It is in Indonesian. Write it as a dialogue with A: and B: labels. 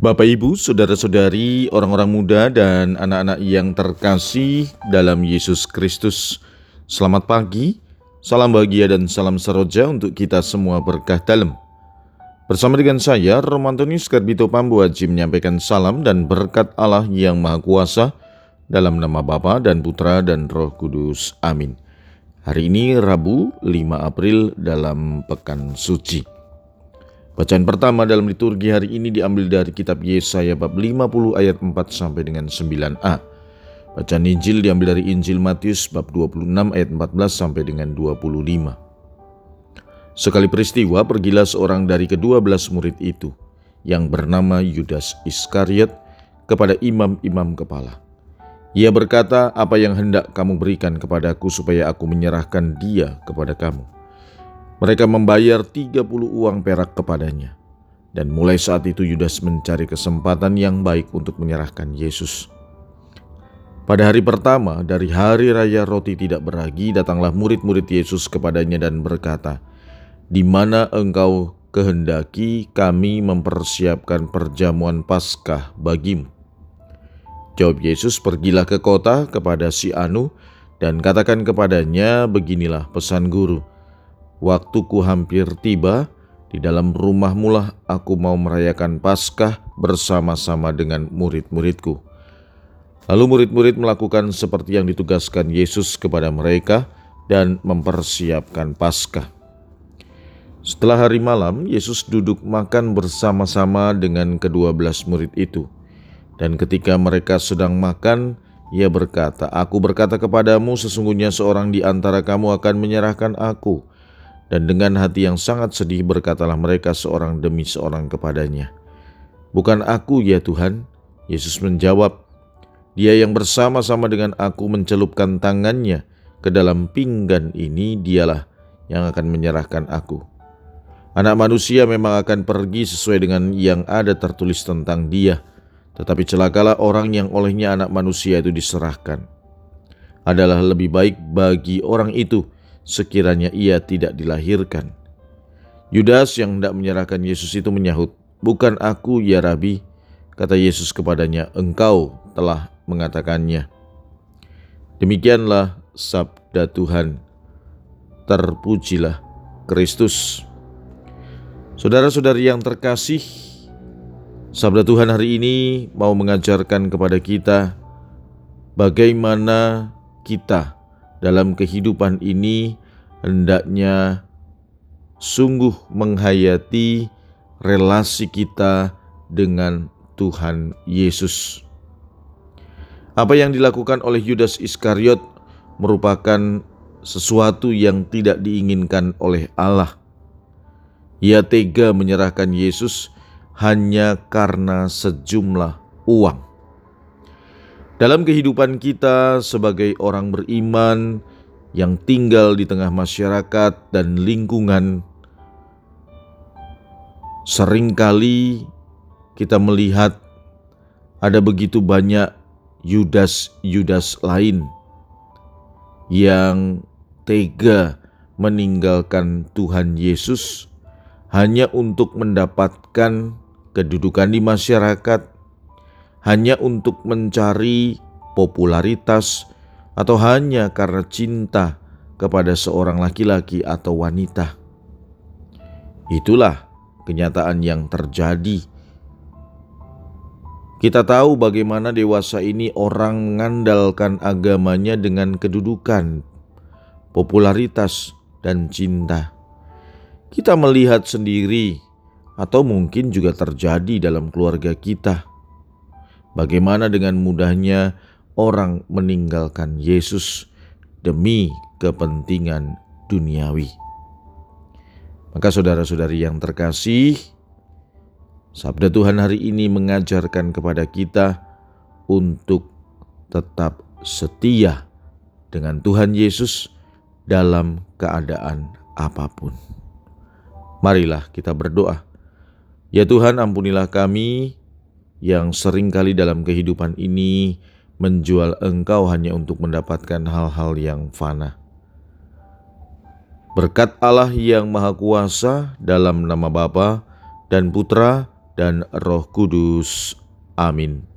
A: Bapak, Ibu, saudara-saudari, orang-orang muda, dan anak-anak yang terkasih dalam Yesus Kristus, selamat pagi, salam bahagia, dan salam seroja untuk kita semua berkah dalam. Bersama dengan saya, Romantonius Garbito Pambu Haji menyampaikan salam dan berkat Allah yang Maha Kuasa dalam nama Bapa dan Putra dan Roh Kudus. Amin. Hari ini Rabu 5 April dalam Pekan Suci. Bacaan pertama dalam liturgi hari ini diambil dari kitab Yesaya bab 50 ayat 4 sampai dengan 9a. Bacaan Injil diambil dari Injil Matius bab 26 ayat 14 sampai dengan 25. Sekali peristiwa pergilah seorang dari kedua belas murid itu yang bernama Yudas Iskariot kepada imam-imam kepala. Ia berkata, apa yang hendak kamu berikan kepadaku supaya aku menyerahkan dia kepada kamu?' Mereka membayar 30 uang perak kepadanya. Dan mulai saat itu Yudas mencari kesempatan yang baik untuk menyerahkan Yesus. Pada hari pertama dari hari raya roti tidak beragi, datanglah murid-murid Yesus kepadanya dan berkata, "Di mana engkau kehendaki kami mempersiapkan perjamuan Paskah bagimu?" Jawab Yesus, "Pergilah ke kota kepada si Anu dan katakan kepadanya, beginilah pesan guru, Waktuku hampir tiba, di dalam rumah mulah aku mau merayakan Paskah bersama-sama dengan murid-muridku. Lalu murid-murid melakukan seperti yang ditugaskan Yesus kepada mereka dan mempersiapkan Paskah. Setelah hari malam, Yesus duduk makan bersama-sama dengan kedua belas murid itu. Dan ketika mereka sedang makan, ia berkata, Aku berkata kepadamu, sesungguhnya seorang di antara kamu akan menyerahkan aku.' Dan dengan hati yang sangat sedih berkatalah mereka seorang demi seorang kepadanya, Bukan aku ya Tuhan, Yesus menjawab, Dia yang bersama-sama dengan aku mencelupkan tangannya ke dalam pinggan ini dialah yang akan menyerahkan aku. Anak manusia memang akan pergi sesuai dengan yang ada tertulis tentang dia, tetapi celakalah orang yang olehnya anak manusia itu diserahkan. Adalah lebih baik bagi orang itu sekiranya ia tidak dilahirkan. Yudas yang hendak menyerahkan Yesus itu menyahut, Bukan aku ya Rabi, kata Yesus kepadanya, engkau telah mengatakannya. Demikianlah sabda Tuhan. Terpujilah Kristus. Saudara-saudari yang terkasih, sabda Tuhan hari ini mau mengajarkan kepada kita bagaimana kita dalam kehidupan ini hendaknya sungguh menghayati relasi kita dengan Tuhan Yesus. Apa yang dilakukan oleh Yudas Iskariot merupakan sesuatu yang tidak diinginkan oleh Allah. Ia tega menyerahkan Yesus hanya karena sejumlah uang. Dalam kehidupan kita sebagai orang beriman yang tinggal di tengah masyarakat dan lingkungan, sering kali kita melihat ada begitu banyak Yudas-Yudas lain yang tega meninggalkan Tuhan Yesus hanya untuk mendapatkan kedudukan di masyarakat, hanya untuk mencari popularitas atau hanya karena cinta kepada seorang laki-laki atau wanita. Itulah kenyataan yang terjadi. Kita tahu bagaimana dewasa ini orang mengandalkan agamanya dengan kedudukan, popularitas, dan cinta. Kita melihat sendiri, atau mungkin juga terjadi dalam keluarga kita Bagaimana dengan mudahnya orang meninggalkan Yesus demi kepentingan duniawi. Maka saudara-saudari yang terkasih, sabda Tuhan hari ini mengajarkan kepada kita untuk tetap setia dengan Tuhan Yesus dalam keadaan apa pun. Marilah kita berdoa. Ya Tuhan, ampunilah kami yang sering kali dalam kehidupan ini menjual engkau hanya untuk mendapatkan hal-hal yang fana. Berkat Allah yang Maha Kuasa dalam nama Bapa dan Putra dan Roh Kudus. Amin.